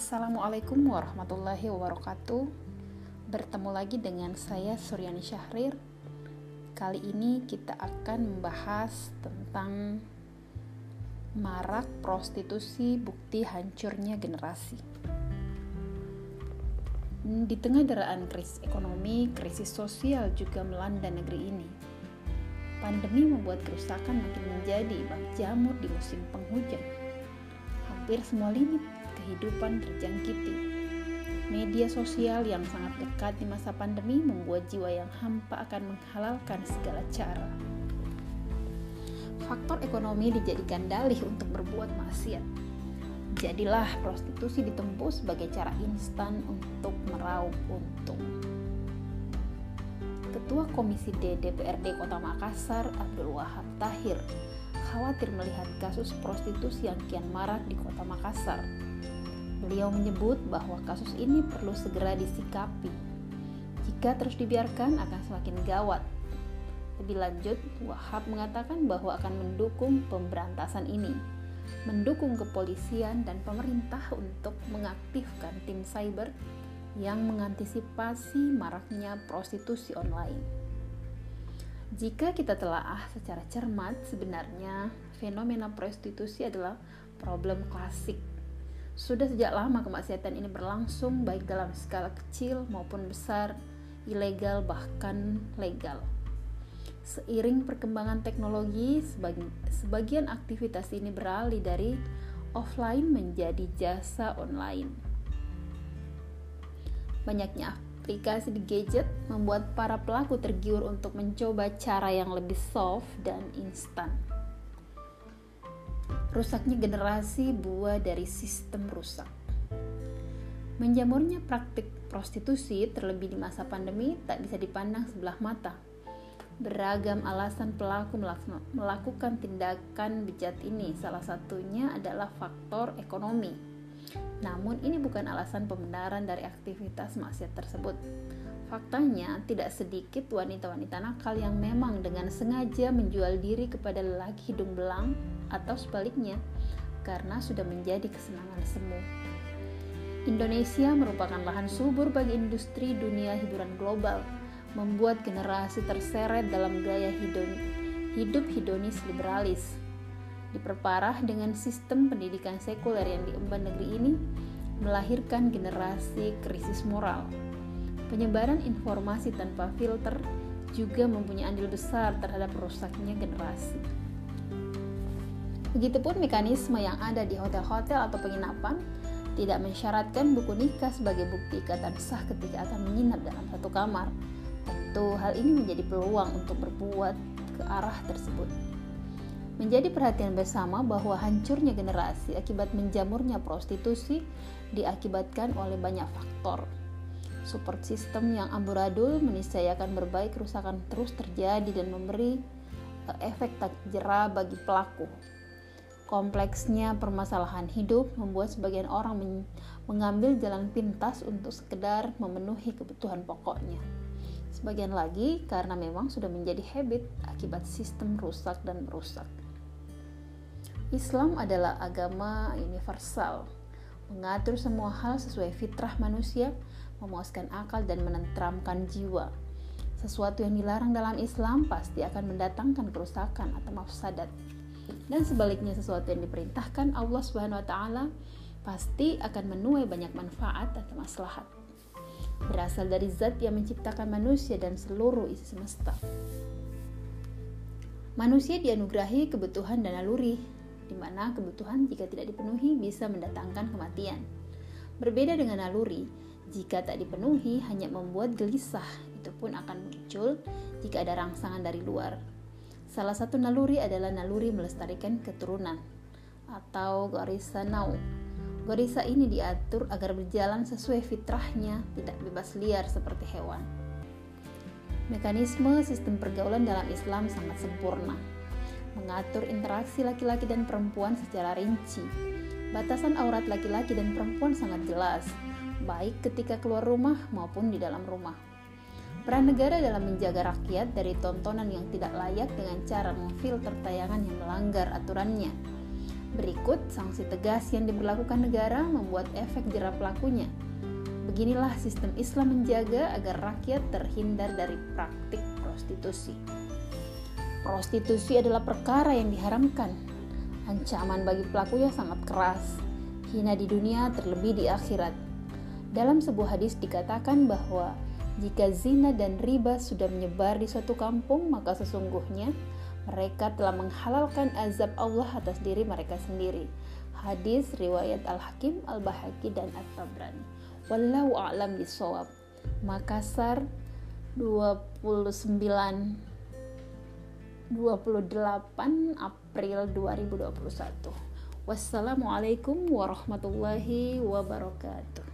Assalamualaikum warahmatullahi wabarakatuh. Bertemu lagi dengan saya Suryani Syahrir. Kali ini kita akan membahas tentang marak prostitusi bukti hancurnya generasi. Di tengah deraan krisis ekonomi, krisis sosial juga melanda negeri ini. Pandemi membuat kerusakan makin menjadi bak jamur di musim penghujan. Hampir semua lini kehidupan terjangkiti. Media sosial yang sangat dekat di masa pandemi membuat jiwa yang hampa akan menghalalkan segala cara. Faktor ekonomi dijadikan dalih untuk berbuat maksiat. Jadilah prostitusi ditempuh sebagai cara instan untuk meraup untung. Ketua Komisi D DPRD Kota Makassar, Abdul Wahab Tahir, khawatir melihat kasus prostitusi yang kian marak di Kota Makassar Beliau menyebut bahwa kasus ini perlu segera disikapi. Jika terus dibiarkan akan semakin gawat. Lebih lanjut, Wahab mengatakan bahwa akan mendukung pemberantasan ini, mendukung kepolisian dan pemerintah untuk mengaktifkan tim cyber yang mengantisipasi maraknya prostitusi online. Jika kita telaah secara cermat, sebenarnya fenomena prostitusi adalah problem klasik sudah sejak lama kemaksiatan ini berlangsung baik dalam skala kecil maupun besar, ilegal bahkan legal. Seiring perkembangan teknologi, sebagian aktivitas ini beralih dari offline menjadi jasa online. Banyaknya aplikasi di gadget membuat para pelaku tergiur untuk mencoba cara yang lebih soft dan instan. Rusaknya generasi buah dari sistem rusak. Menjamurnya praktik prostitusi terlebih di masa pandemi tak bisa dipandang sebelah mata. Beragam alasan pelaku melakukan tindakan bejat ini, salah satunya adalah faktor ekonomi. Namun ini bukan alasan pembenaran dari aktivitas maksiat tersebut. Faktanya, tidak sedikit wanita-wanita nakal yang memang dengan sengaja menjual diri kepada lelaki hidung belang atau sebaliknya, karena sudah menjadi kesenangan semu. Indonesia merupakan lahan subur bagi industri dunia hiburan global, membuat generasi terseret dalam gaya hidon, hidup hedonis liberalis. Diperparah dengan sistem pendidikan sekuler yang diemban negeri ini, melahirkan generasi krisis moral Penyebaran informasi tanpa filter juga mempunyai andil besar terhadap rusaknya generasi. Begitupun mekanisme yang ada di hotel-hotel atau penginapan tidak mensyaratkan buku nikah sebagai bukti ikatan sah ketika akan menginap dalam satu kamar. Tentu hal ini menjadi peluang untuk berbuat ke arah tersebut. Menjadi perhatian bersama bahwa hancurnya generasi akibat menjamurnya prostitusi diakibatkan oleh banyak faktor, Support system yang amburadul meniscayakan berbagai kerusakan terus terjadi dan memberi uh, efek tak jerah bagi pelaku. Kompleksnya permasalahan hidup membuat sebagian orang men mengambil jalan pintas untuk sekedar memenuhi kebutuhan pokoknya. Sebagian lagi karena memang sudah menjadi habit akibat sistem rusak dan merusak. Islam adalah agama universal, mengatur semua hal sesuai fitrah manusia memuaskan akal dan menenteramkan jiwa. Sesuatu yang dilarang dalam Islam pasti akan mendatangkan kerusakan atau mafsadat. Dan sebaliknya sesuatu yang diperintahkan Allah Subhanahu wa taala pasti akan menuai banyak manfaat atau maslahat. Berasal dari zat yang menciptakan manusia dan seluruh isi semesta. Manusia dianugerahi kebutuhan dan naluri, di mana kebutuhan jika tidak dipenuhi bisa mendatangkan kematian. Berbeda dengan naluri, jika tak dipenuhi, hanya membuat gelisah. Itu pun akan muncul jika ada rangsangan dari luar. Salah satu naluri adalah naluri melestarikan keturunan atau garisa nau. Garisa ini diatur agar berjalan sesuai fitrahnya, tidak bebas liar seperti hewan. Mekanisme sistem pergaulan dalam Islam sangat sempurna, mengatur interaksi laki-laki dan perempuan secara rinci. Batasan aurat laki-laki dan perempuan sangat jelas, baik ketika keluar rumah maupun di dalam rumah. Peran negara dalam menjaga rakyat dari tontonan yang tidak layak dengan cara memfilter tayangan yang melanggar aturannya. Berikut sanksi tegas yang diberlakukan negara membuat efek jerah pelakunya. Beginilah sistem Islam menjaga agar rakyat terhindar dari praktik prostitusi. Prostitusi adalah perkara yang diharamkan. Ancaman bagi pelakunya sangat keras, hina di dunia terlebih di akhirat. Dalam sebuah hadis dikatakan bahwa jika zina dan riba sudah menyebar di suatu kampung, maka sesungguhnya mereka telah menghalalkan azab Allah atas diri mereka sendiri. Hadis riwayat Al-Hakim, Al-Bahaki dan At-Tabrani. Wallahu a'lam bisawab. Makassar 29 28 April 2021. Wassalamualaikum warahmatullahi wabarakatuh.